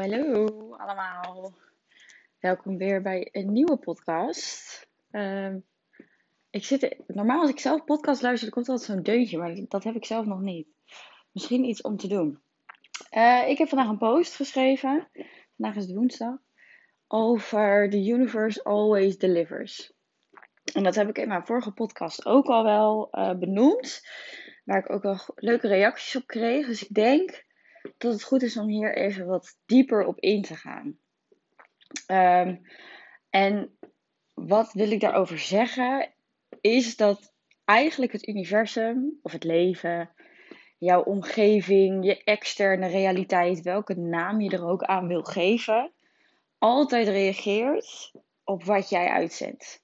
Hallo allemaal. Welkom weer bij een nieuwe podcast. Ehm, ik zit, normaal als ik zelf podcast luister, dan komt altijd zo'n deuntje, maar dat heb ik zelf nog niet. Misschien iets om te doen. Eh, ik heb vandaag een post geschreven, vandaag is het woensdag, over The Universe Always Delivers. En dat heb ik in mijn vorige podcast ook al wel uh, benoemd, waar ik ook wel leuke reacties op kreeg. Dus ik denk dat het goed is om hier even wat dieper op in te gaan. Ehm, en wat wil ik daarover zeggen? Is dat eigenlijk het universum of het leven, jouw omgeving, je externe realiteit, welke naam je er ook aan wil geven, altijd reageert op wat jij uitzendt.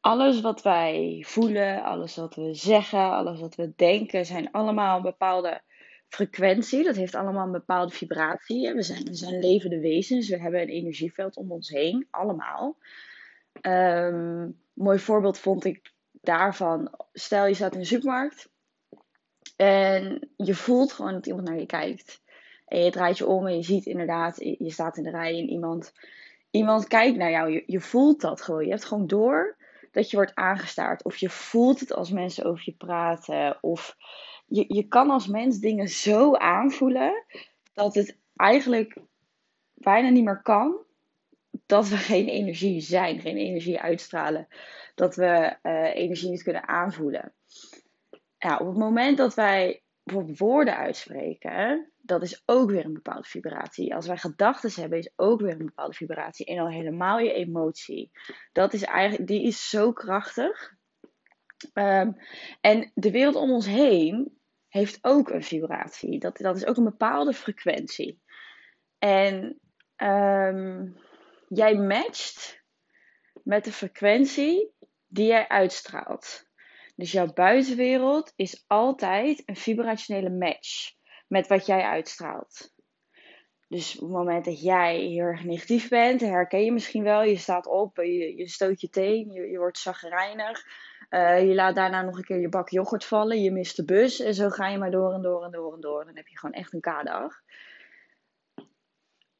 Alles wat wij voelen, alles wat we zeggen, alles wat we denken, zijn allemaal bepaalde frequentie. Dat heeft allemaal een bepaalde vibratie. We zijn, we zijn levende wezens. We hebben een energieveld om ons heen. Allemaal. Um, mooi voorbeeld vond ik daarvan. Stel je staat in de supermarkt. En je voelt gewoon dat iemand naar je kijkt. En je draait je om en je ziet inderdaad, je staat in de rij en iemand, iemand kijkt naar jou. Je, je voelt dat gewoon. Je hebt gewoon door dat je wordt aangestaard. Of je voelt het als mensen over je praten. Of je, je kan als mens dingen zo aanvoelen dat het eigenlijk bijna niet meer kan dat we geen energie zijn, geen energie uitstralen. Dat we uh, energie niet kunnen aanvoelen. Ja, op het moment dat wij bijvoorbeeld woorden uitspreken, dat is ook weer een bepaalde vibratie. Als wij gedachten hebben, is ook weer een bepaalde vibratie. En al helemaal je emotie. Dat is eigenlijk, die is zo krachtig. Um, en de wereld om ons heen heeft ook een vibratie. Dat, dat is ook een bepaalde frequentie. En um, jij matcht met de frequentie die jij uitstraalt. Dus jouw buitenwereld is altijd een vibrationele match met wat jij uitstraalt. Dus op het moment dat jij heel erg negatief bent, herken je misschien wel. Je staat op, je, je stoot je teen, je, je wordt zagrijnig. Uh, je laat daarna nog een keer je bak yoghurt vallen. Je mist de bus. En zo ga je maar door en door en door en door. Dan heb je gewoon echt een K-dag.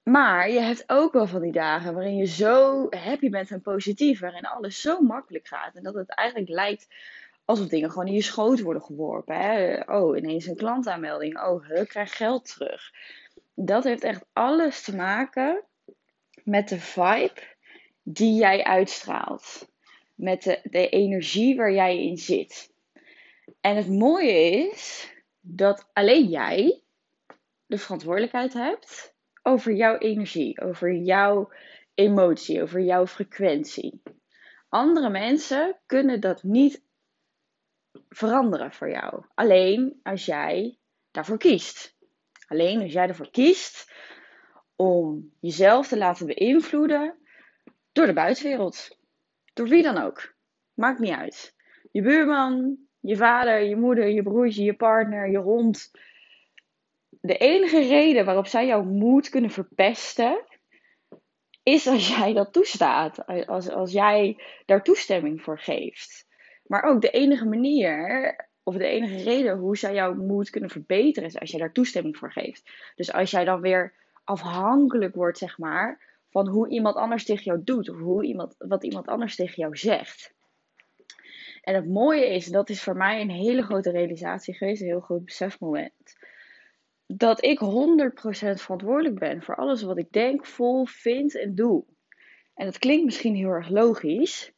Maar je hebt ook wel van die dagen waarin je zo happy bent en positief. Waarin alles zo makkelijk gaat. En dat het eigenlijk lijkt alsof dingen gewoon in je schoot worden geworpen. Hè? Oh, ineens een klantaanmelding. Oh, ik krijg geld terug. Dat heeft echt alles te maken met de vibe die jij uitstraalt met de, de energie waar jij in zit. En het mooie is dat alleen jij de verantwoordelijkheid hebt over jouw energie, over jouw emotie, over jouw frequentie. Andere mensen kunnen dat niet veranderen voor jou. Alleen als jij daarvoor kiest. Alleen als jij ervoor kiest om jezelf te laten beïnvloeden door de buitenwereld. Door wie dan ook. Maakt niet uit. Je buurman, je vader, je moeder, je broertje, je partner, je hond. De enige reden waarop zij jouw moed kunnen verpesten, is als jij dat toestaat. Als, als jij daar toestemming voor geeft. Maar ook de enige manier, of de enige reden hoe zij jouw moed kunnen verbeteren, is als jij daar toestemming voor geeft. Dus als jij dan weer afhankelijk wordt, zeg maar, van hoe iemand anders tegen jou doet of hoe iemand, wat iemand anders tegen jou zegt. En het mooie is, dat is voor mij een hele grote realisatie geweest, een heel groot besefmoment. Dat ik 100% verantwoordelijk ben voor alles wat ik denk, voel, vind en doe. En dat klinkt misschien heel erg logisch.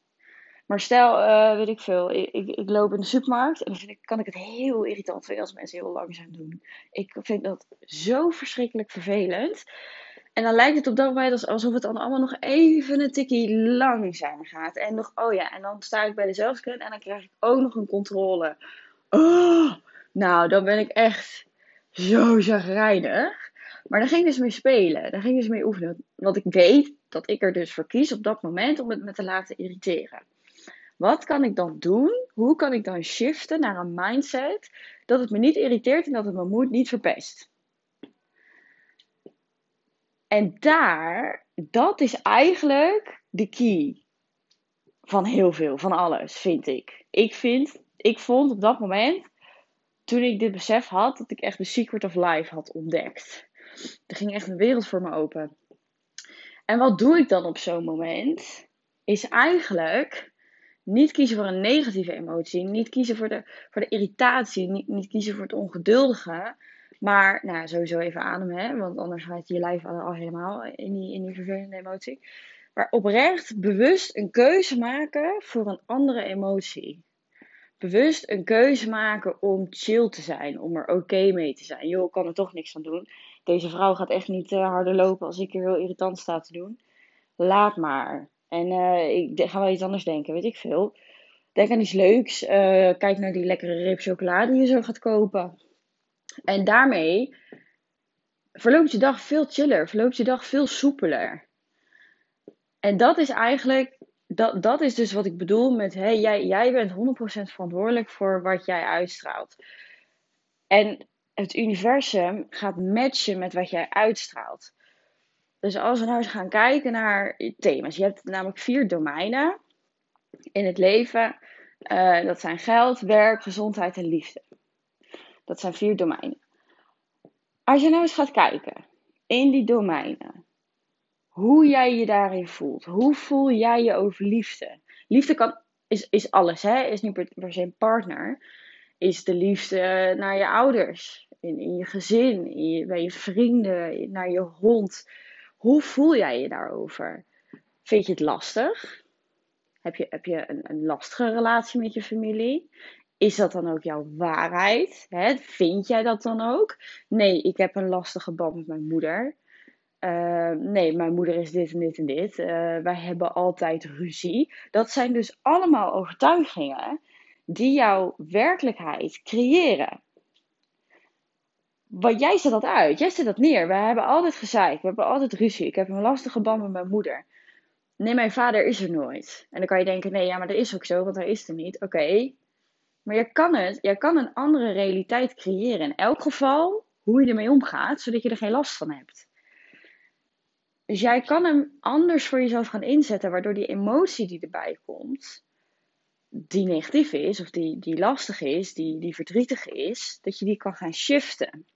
Maar stel, uh, weet ik veel, ik, ik, ik, loop in de supermarkt en dan vind ik, kan ik het heel irritant vinden als mensen heel langzaam doen. Ik vind dat zo verschrikkelijk vervelend. En dan lijkt het op dat moment alsof het dan allemaal nog even een tikkie langzamer gaat. En nog, oh ja, en dan sta ik bij de zelfscan en dan krijg ik ook nog een controle. Oh, nou, dan ben ik echt zo zagrijnig. Maar daar ging dus mee spelen. Daar ging ik dus mee oefenen. Want ik weet dat ik er dus voor kies op dat moment om het me te laten irriteren. Wat kan ik dan doen? Hoe kan ik dan shiften naar een mindset dat het me niet irriteert en dat het mijn moed niet verpest? En daar, dat is eigenlijk de key van heel veel, van alles, vind ik. Ik vind, ik vond op dat moment, toen ik dit besef had, dat ik echt de secret of life had ontdekt. Er ging echt een wereld voor me open. En wat doe ik dan op zo'n moment? Is eigenlijk niet kiezen voor een negatieve emotie. Niet kiezen voor de, voor de irritatie. Niet, niet kiezen voor het ongeduldige. Maar nou, sowieso even ademen, hè? want anders gaat je lijf al, al helemaal in die, in die vervelende emotie. Maar oprecht bewust een keuze maken voor een andere emotie. Bewust een keuze maken om chill te zijn, om er oké mee te zijn. Joh, ik kan er toch niks aan doen. Deze vrouw gaat echt niet uh, harder lopen als ik er heel irritant sta te doen. Laat maar. En uh, ik ga wel iets anders denken, weet ik veel. Denk aan iets leuks. Uh, kijk naar die lekkere reep chocolade die je zo gaat kopen. En daarmee verloopt je dag veel chiller, verloopt je dag veel soepeler. En dat is eigenlijk, dat, dat is dus wat ik bedoel met, hey, jij, jij bent 100% verantwoordelijk voor wat jij uitstraalt. En het universum gaat matchen met wat jij uitstraalt. Dus als we nou eens gaan kijken naar thema's. Je hebt namelijk vier domeinen in het leven. Uh, dat zijn geld, werk, gezondheid en liefde. Dat zijn vier domeinen. Als je nou eens gaat kijken in die domeinen, hoe jij je daarin voelt, hoe voel jij je over liefde? Liefde kan, is, is alles, hè? Is niet per, se een partner. Is de liefde naar je ouders, in, in je gezin, bij je vrienden, naar je hond. Hoe voel jij je daarover? Vind je het lastig? Heb je, heb je een, een lastige relatie met je familie? Is dat dan ook jouw waarheid? Hè? Vind jij dat dan ook? Nee, ik heb een lastige band met mijn moeder. Uh, nee, mijn moeder is dit en dit en dit. Uh, wij hebben altijd ruzie. Dat zijn dus allemaal overtuigingen die jouw werkelijkheid creëren. Want jij zet dat uit, jij zet dat neer. We hebben altijd gezeik, we hebben altijd ruzie. Ik heb een lastige band met mijn moeder. Nee, mijn vader is er nooit. En dan kan je denken, nee, ja, maar dat is ook zo, want hij is er niet. Oké, maar je kan het, je kan een andere realiteit creëren. In elk geval hoe je ermee omgaat, zodat je er geen last van hebt. Dus jij kan hem anders voor jezelf gaan inzetten, waardoor die emotie die erbij komt, die negatief is, of die, die lastig is, die, die verdrietig is, dat je die kan gaan shiften.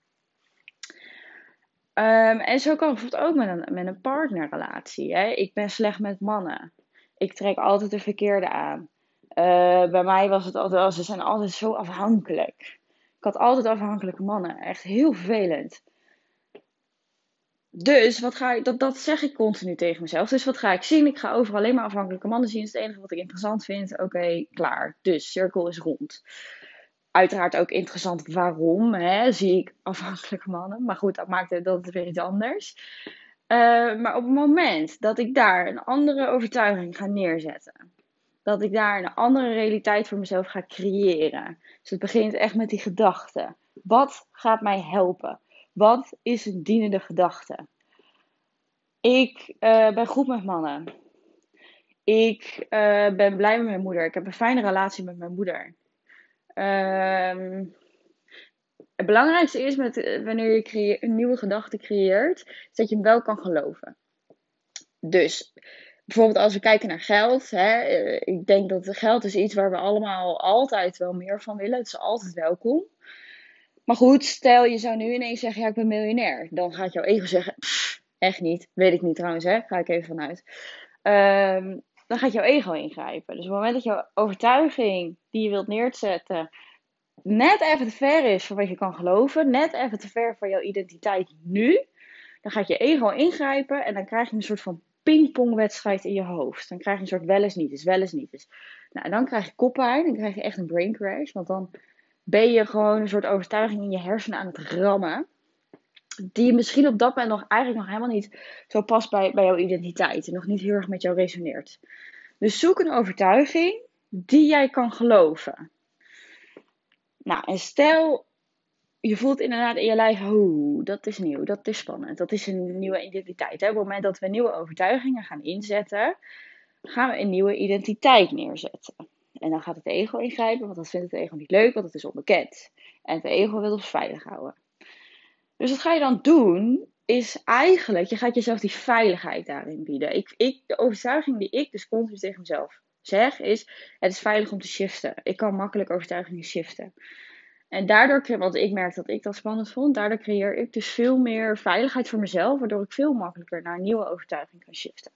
Um, en zo kan bijvoorbeeld ook met een, met een partnerrelatie. Hè? Ik ben slecht met mannen. Ik trek altijd de verkeerde aan. Uh, bij mij was het altijd, ze zijn altijd zo afhankelijk. Ik had altijd afhankelijke mannen. Echt heel vervelend. Dus wat ga ik, dat, dat zeg ik continu tegen mezelf. Dus wat ga ik zien? Ik ga over alleen maar afhankelijke mannen zien. Dat is het enige wat ik interessant vind. Oké, klaar. Dus cirkel is rond. Uiteraard ook interessant waarom hè, zie ik afhankelijke mannen. Maar goed, dat maakt het, dat weer iets anders. Uh, maar op het moment dat ik daar een andere overtuiging ga neerzetten dat ik daar een andere realiteit voor mezelf ga creëren. Dus het begint echt met die gedachte. Wat gaat mij helpen? Wat is een dienende gedachte? Ik uh, ben goed met mannen. Ik uh, ben blij met mijn moeder. Ik heb een fijne relatie met mijn moeder. Uh, het belangrijkste is met, eh, wanneer je een nieuwe gedachte creëert, is dat je hem wel kan geloven. Dus bijvoorbeeld als we kijken naar geld. Hè, eh, ik denk dat geld is iets waar we allemaal altijd wel meer van willen. Het is altijd welkom. Maar goed, stel je zou nu ineens zeggen, ja ik ben miljonair. Dan gaat jouw ego zeggen, echt niet. Weet ik niet trouwens, hè. Ga ik even vanuit. Um, dan gaat jouw ego ingrijpen. Dus op het moment dat jouw overtuiging die je wilt neerzetten net even te ver is voor wat je kan geloven, net even te ver voor jouw identiteit nu, dan gaat je ego ingrijpen en dan krijg je een soort van pingpongwedstrijd in je hoofd. Dan krijg je een soort wel eens niet, dus wel eens niet. Dus, nou, dan krijg je koppijn, dan krijg je echt een brain crash. Want dan ben je gewoon een soort overtuiging in je hersenen aan het rammen. Die misschien op dat moment nog eigenlijk nog helemaal niet zo past bij, bij jouw identiteit. En nog niet heel erg met jou resoneert. Dus zoek een overtuiging die jij kan geloven. Nou, en stel je voelt inderdaad in je lijf, oh, dat is nieuw, dat is spannend, dat is een nieuwe identiteit. Hè? Op het moment dat we nieuwe overtuigingen gaan inzetten, gaan we een nieuwe identiteit neerzetten. En dan gaat het ego ingrijpen, want dat vindt het ego niet leuk, want het is onbekend. En het ego wil ons veilig houden. Dus wat ga je dan doen, is eigenlijk, je gaat jezelf die veiligheid daarin bieden. Ik, ik, de overtuiging die ik dus continu tegen mezelf zeg, is, het is veilig om te shiften. Ik kan makkelijk overtuigingen shiften. En daardoor, want ik merk dat ik dat spannend vond, daardoor creëer ik dus veel meer veiligheid voor mezelf, waardoor ik veel makkelijker naar een nieuwe overtuiging kan shiften.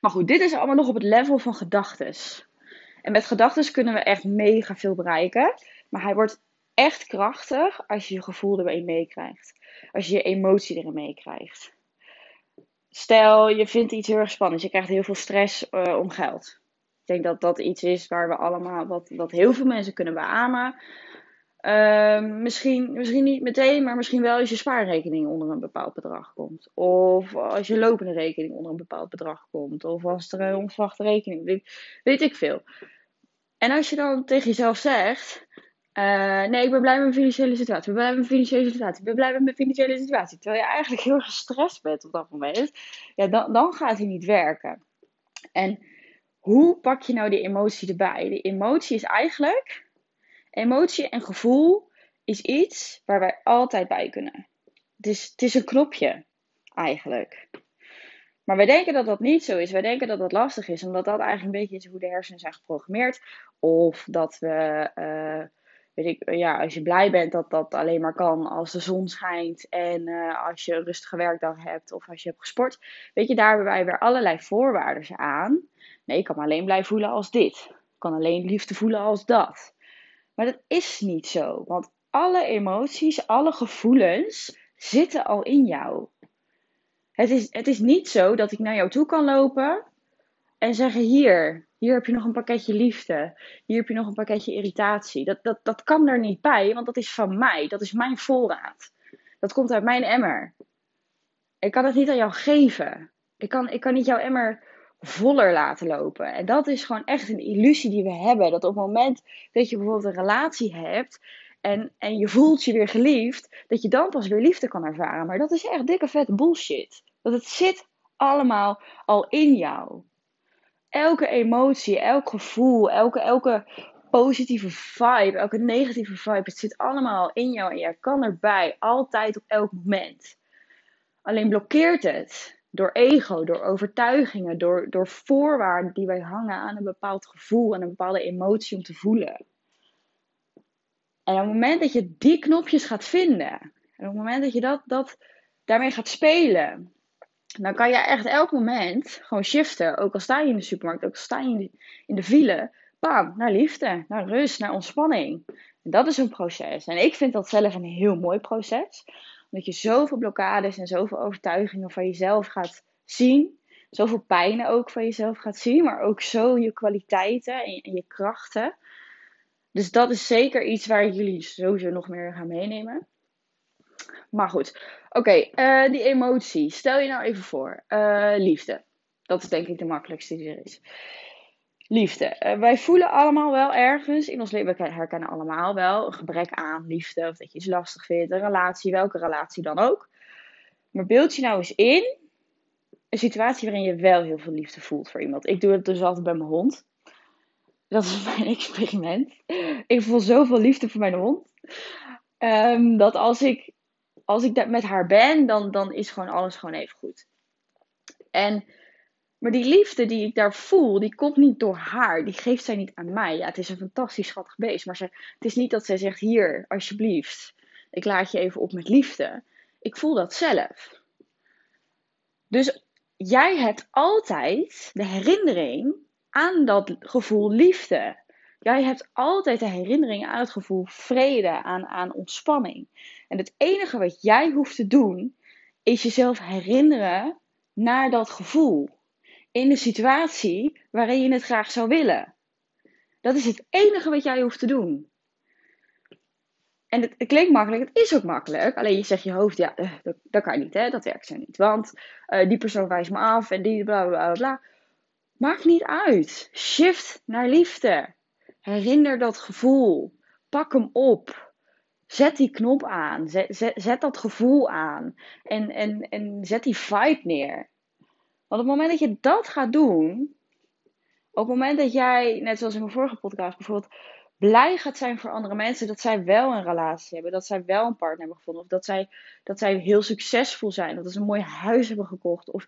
Maar goed, dit is allemaal nog op het level van gedachtes. En met gedachtes kunnen we echt mega veel bereiken. Maar hij wordt echt krachtig als je je gevoel erbij meekrijgt. Als je je emotie erin meekrijgt. Stel, je vindt iets heel erg spannend. Je krijgt heel veel stress uh, om geld. Ik denk dat dat iets is waar we allemaal, wat, wat heel veel mensen kunnen beamen. Uh, misschien, misschien niet meteen, maar misschien wel als je spaarrekening onder een bepaald bedrag komt. Of als je lopende rekening onder een bepaald bedrag komt. Of als er een onverwachte rekening, weet, ik veel. En als je dan tegen jezelf zegt, uh, nee, ik ben blij met mijn financiële situatie. Ik ben blij met mijn financiële situatie. Ik ben blij met mijn financiële situatie. Terwijl je eigenlijk heel gestrest bent op dat moment. Ja, dan, dan gaat hij niet werken. En hoe pak je nou die emotie erbij? Die emotie is eigenlijk. Emotie en gevoel is iets waar wij altijd bij kunnen. Het is, het is een knopje, eigenlijk. Maar wij denken dat dat niet zo is. Wij denken dat dat lastig is, omdat dat eigenlijk een beetje is hoe de hersenen zijn geprogrammeerd. Of dat we. Uh, ja, als je blij bent dat dat alleen maar kan als de zon schijnt en uh, als je een rustige werkdag hebt of als je hebt gesport. Weet je, daar hebben wij weer allerlei voorwaarden aan. Nee, ik kan me alleen blij voelen als dit. Ik kan alleen liefde voelen als dat. Maar dat is niet zo, want alle emoties, alle gevoelens zitten al in jou. Het is, het is niet zo dat ik naar jou toe kan lopen en zeggen: Hier, hier heb je nog een pakketje liefde. Hier heb je nog een pakketje irritatie. Dat, dat, dat kan er niet bij, want dat is van mij. Dat is mijn voorraad. Dat komt uit mijn emmer. Ik kan het niet aan jou geven. Ik kan, ik kan niet jouw emmer voller laten lopen. En dat is gewoon echt een illusie die we hebben. Dat op het moment dat je bijvoorbeeld een relatie hebt en, en je voelt je weer geliefd, dat je dan pas weer liefde kan ervaren. Maar dat is echt dikke vette bullshit. Dat het zit allemaal al in jou elke emotie, elk gevoel, elke, elke positieve vibe, elke negatieve vibe, het zit allemaal in jou en jij kan erbij, altijd op elk moment. Alleen blokkeert het door ego, door overtuigingen, door, door voorwaarden die wij hangen aan een bepaald gevoel en een bepaalde emotie om te voelen. En op het moment dat je die knopjes gaat vinden, en op het moment dat je dat, dat daarmee gaat spelen, dan kan je echt elk moment gewoon shiften. Ook al sta je in de supermarkt, ook al sta je in de, in de file. Bam, naar liefde, naar rust, naar ontspanning. En dat is een proces. En ik vind dat zelf een heel mooi proces. Omdat je zoveel blokkades en zoveel overtuigingen van jezelf gaat zien. Zoveel pijnen ook van jezelf gaat zien. Maar ook zo je kwaliteiten en je, en je krachten. Dus dat is zeker iets waar ik jullie sowieso nog meer gaan meenemen. Maar goed, oké, eh, die emotie. Stel je nou even voor, uh, liefde. Dat is denk ik de makkelijkste die er is. Liefde. Uh, wij voelen allemaal wel ergens in ons leven, we herkennen allemaal wel een gebrek aan liefde. Of dat je iets lastig vindt, een relatie, welke relatie dan ook. Maar beeld je nou eens in een situatie waarin je wel heel veel liefde voelt voor iemand. Ik doe het dus altijd bij mijn hond. Dat is mijn experiment. Ik voel zoveel liefde voor mijn hond. Um, dat als ik als ik met haar ben, dan, dan is gewoon alles gewoon even goed. En, maar die liefde die ik daar voel, die komt niet door haar. Die geeft zij niet aan mij. Ja, het is een fantastisch schattig beest. Maar ze, het is niet dat zij zegt, hier, alsjeblieft. Ik laat je even op met liefde. Ik voel dat zelf. Dus jij hebt altijd de herinnering aan dat gevoel liefde. Jij hebt altijd de herinnering aan het gevoel vrede, aan, aan ontspanning. En het enige wat jij hoeft te doen, is jezelf herinneren naar dat gevoel. In de situatie waarin je het graag zou willen. Dat is het enige wat jij hoeft te doen. En het, klinkt makkelijk, het is ook makkelijk. Alleen je zegt je hoofd, ja, eh, dat, kan niet, hè? dat werkt zo niet. Want uh, die persoon wijst me af en die bla bla bla. Maakt niet uit. Shift naar liefde. Herinner dat gevoel. Pak hem op. Zet die knop aan. Zet, zet, zet dat gevoel aan. En, en, en zet die vibe neer. Want op het moment dat je dat gaat doen. Op het moment dat jij, net zoals in mijn vorige podcast bijvoorbeeld, blij gaat zijn voor andere mensen. Dat zij wel een relatie hebben. Dat zij wel een partner hebben gevonden. Of dat zij, dat zij heel succesvol zijn. Dat ze een mooi huis hebben gekocht. Of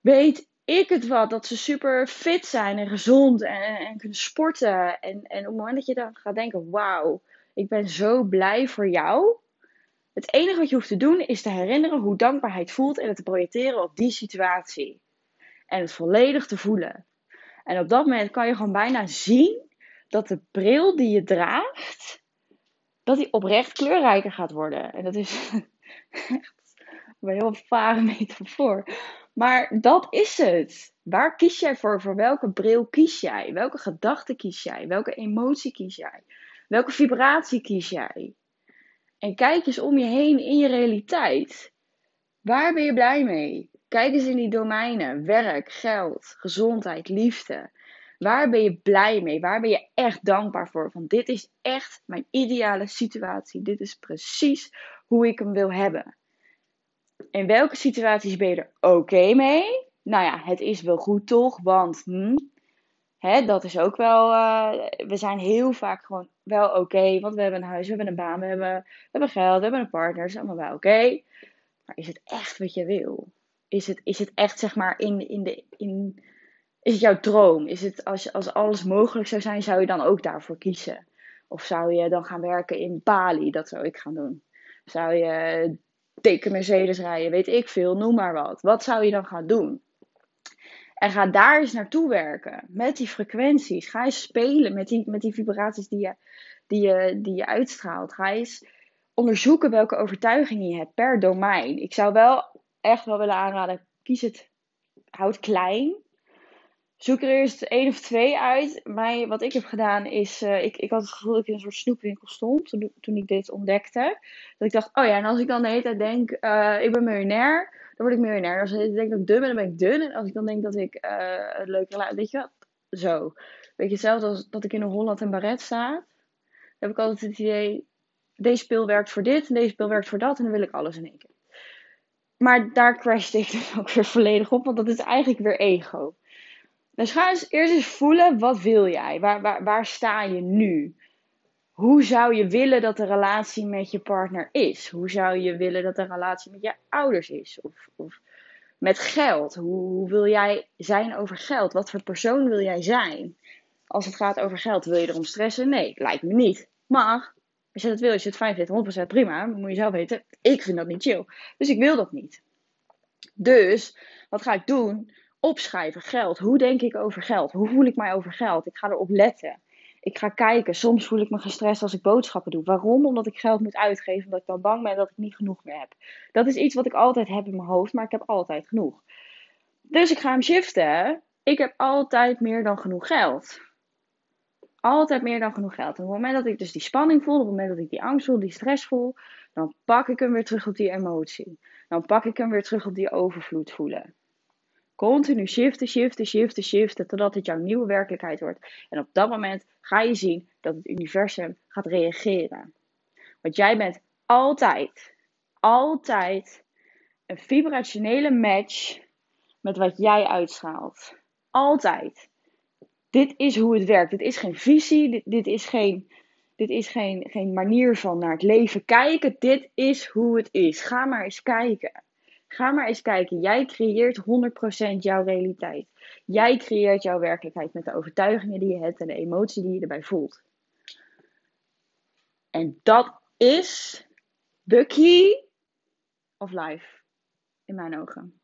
weet ik het wat. Dat ze super fit zijn en gezond en, en kunnen sporten. En, en op het moment dat je dan gaat denken, wauw, Ik ben zo blij voor jou. Het enige wat je hoeft te doen is te herinneren hoe dankbaarheid voelt en het te projecteren op die situatie. En het volledig te voelen. En op dat moment kan je gewoon bijna zien dat de bril die je draagt, dat die oprecht kleurrijker gaat worden. En dat is echt een heel vage metafoor. Maar dat is het. Waar kies jij voor? Voor welke bril kies jij? Welke gedachte kies jij? Welke emotie kies jij? Welke vibratie kies jij? En kijk eens om je heen in je realiteit. Waar ben je blij mee? Kijk eens in die domeinen: werk, geld, gezondheid, liefde. Waar ben je blij mee? Waar ben je echt dankbaar voor? Van dit is echt mijn ideale situatie. Dit is precies hoe ik hem wil hebben. In welke situaties ben je er oké mee? Nou ja, het is wel goed toch? Want hm, hè, dat is ook wel. Uh, we zijn heel vaak gewoon wel oké. want we hebben een huis, we hebben een baan, we hebben, we hebben geld, we hebben een partner. Is allemaal wel oké. Maar is het echt wat je wil? Is het, is het echt zeg maar in, in de. In, is het jouw droom? Is het als, als alles mogelijk zou zijn, zou je dan ook daarvoor kiezen? Of zou je dan gaan werken in Bali? Dat zou ik gaan doen. Zou je dikke Mercedes rijden, weet ik veel, noem maar wat. Wat zou je dan gaan doen? En ga daar eens naartoe werken. Met die frequenties. Ga eens spelen met die, met die vibraties die je, die, je, die je uitstraalt. Ga eens onderzoeken welke overtuigingen je hebt per domein. Ik zou wel echt wel willen aanraden, kies het, houd klein. Zoek er eerst één of twee uit. Mij, wat ik heb gedaan is, uh, ik, ik had het gevoel dat ik in een soort snoepwinkel stond toen, ik dit ontdekte. Dat ik dacht, oh ja, en als ik dan de hele tijd denk, uh, ik ben miljonair, dan word ik miljonair. Als ik denk dat ik dun ben, dan ben ik dun. En als ik dan denk dat ik uh, een leuke weet je wat, zo. Weet je, zelfs als dat ik in een Holland en Barret sta, heb ik altijd het idee, deze speel werkt voor dit en deze speel werkt voor dat en dan wil ik alles in één keer. Maar daar crashte ik dan ook weer volledig op, want dat is eigenlijk weer ego. Dus ga eens eerst eens voelen, wat wil jij? Waar, waar, waar sta je nu? Hoe zou je willen dat de relatie met je partner is? Hoe zou je willen dat de relatie met je ouders is? Of, of met geld? Hoe, hoe wil jij zijn over geld? Wat voor persoon wil jij zijn? Als het gaat over geld, wil je erom stressen? Nee, lijkt me niet. Maar als je dat wil, als je het fijn vindt, 100% prima. moet je zelf weten. Ik vind dat niet chill. Dus ik wil dat niet. Dus, wat ga ik doen? opschrijven, geld. Hoe denk ik over geld? Hoe voel ik mij over geld? Ik ga erop letten. Ik ga kijken. Soms voel ik me gestrest als ik boodschappen doe. Waarom? Omdat ik geld moet uitgeven. Omdat ik dan bang ben dat ik niet genoeg meer heb. Dat is iets wat ik altijd heb in mijn hoofd, maar ik heb altijd genoeg. Dus ik ga hem shiften. Ik heb altijd meer dan genoeg geld. Altijd meer dan genoeg geld. En op het moment dat ik dus die spanning voel, op het moment dat ik die angst voel, die stress voel, dan pak ik hem weer terug op die emotie. Dan pak ik hem weer terug op die overvloed voelen. Continu shiften, shiften, shiften, shiften, totdat het jouw nieuwe werkelijkheid wordt. En op dat moment ga je zien dat het universum gaat reageren. Want jij bent altijd, altijd een vibrationele match met wat jij uitstraalt. Altijd. Dit is hoe het werkt. Dit is geen visie, dit, dit is, geen, dit is geen, geen manier van naar het leven kijken. Dit is hoe het is. Ga maar eens kijken. Ga maar eens kijken. Jij creëert 100% jouw realiteit. Jij creëert jouw werkelijkheid met de overtuigingen die je hebt en de emotie die je erbij voelt. En dat is de key of life. In mijn ogen.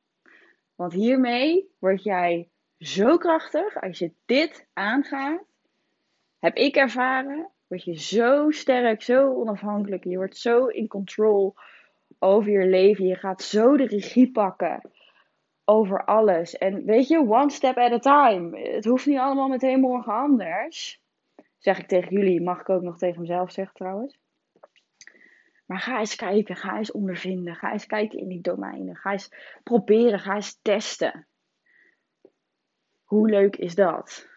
Want hiermee word jij zo krachtig. Als je dit aangaat, heb ik ervaren, word je zo sterk, zo onafhankelijk. Je wordt zo in control over je leven. Je gaat zo de regie pakken over alles. En weet je, one step at a time. Het hoeft niet allemaal meteen morgen anders. Zeg ik tegen jullie, mag ik ook nog tegen mezelf zeggen trouwens. Maar ga eens kijken, ga eens ondervinden, ga eens kijken in die domeinen. Ga eens proberen, ga eens testen. Hoe leuk is dat?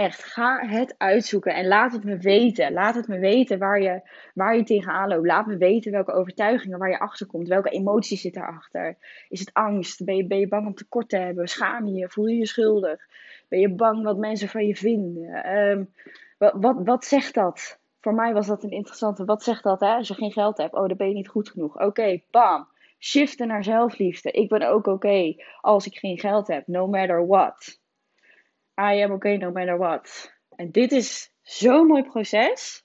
Echt, ga het uitzoeken en laat het me weten. Laat het me weten waar je, waar je tegenaan loopt. Laat me weten welke overtuigingen waar je achter komt. Welke emoties zit daarachter. Is het angst? Ben je, ben je bang om tekort te hebben? Schaam je je? Voel je je schuldig? Ben je bang wat mensen van je vinden? Um, wat, wat, wat zegt dat? Voor mij was dat een interessante. Wat zegt dat hè? als je geen geld hebt? Oh, dan ben je niet goed genoeg. Oké, bam. Shiften naar zelfliefde. Ik ben ook oké als ik geen geld heb. No matter what. I am okay no matter what. En dit is zo'n mooi proces.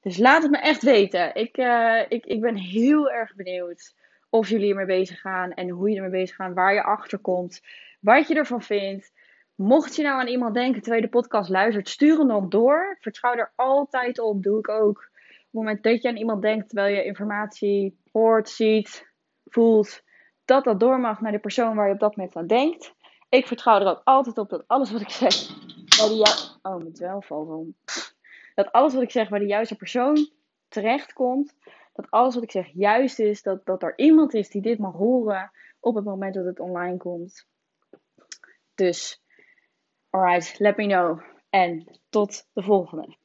Dus laat het me echt weten. Ik, eh, ik, ik ben heel erg benieuwd of jullie ermee bezig gaan en hoe je ermee bezig gaat, waar je achter komt, wat je ervan vindt. Mocht je nou aan iemand denken terwijl je de podcast luistert, stuur hem nog door. Vertrouw er altijd op, doe ik ook. Op het moment dat je aan iemand denkt terwijl je informatie hoort, ziet, voelt, dat dat door mag naar de persoon waar je op dat moment aan denkt. Ik vertrouw er ook altijd op dat alles wat ik zeg bij de juiste. Oh, mijn wel valt om. Dat alles wat ik zeg bij de juiste persoon terechtkomt. Dat alles wat ik zeg juist is. Dat, dat er iemand is die dit mag horen op het moment dat het online komt. Dus, alright, let me know. En tot de volgende.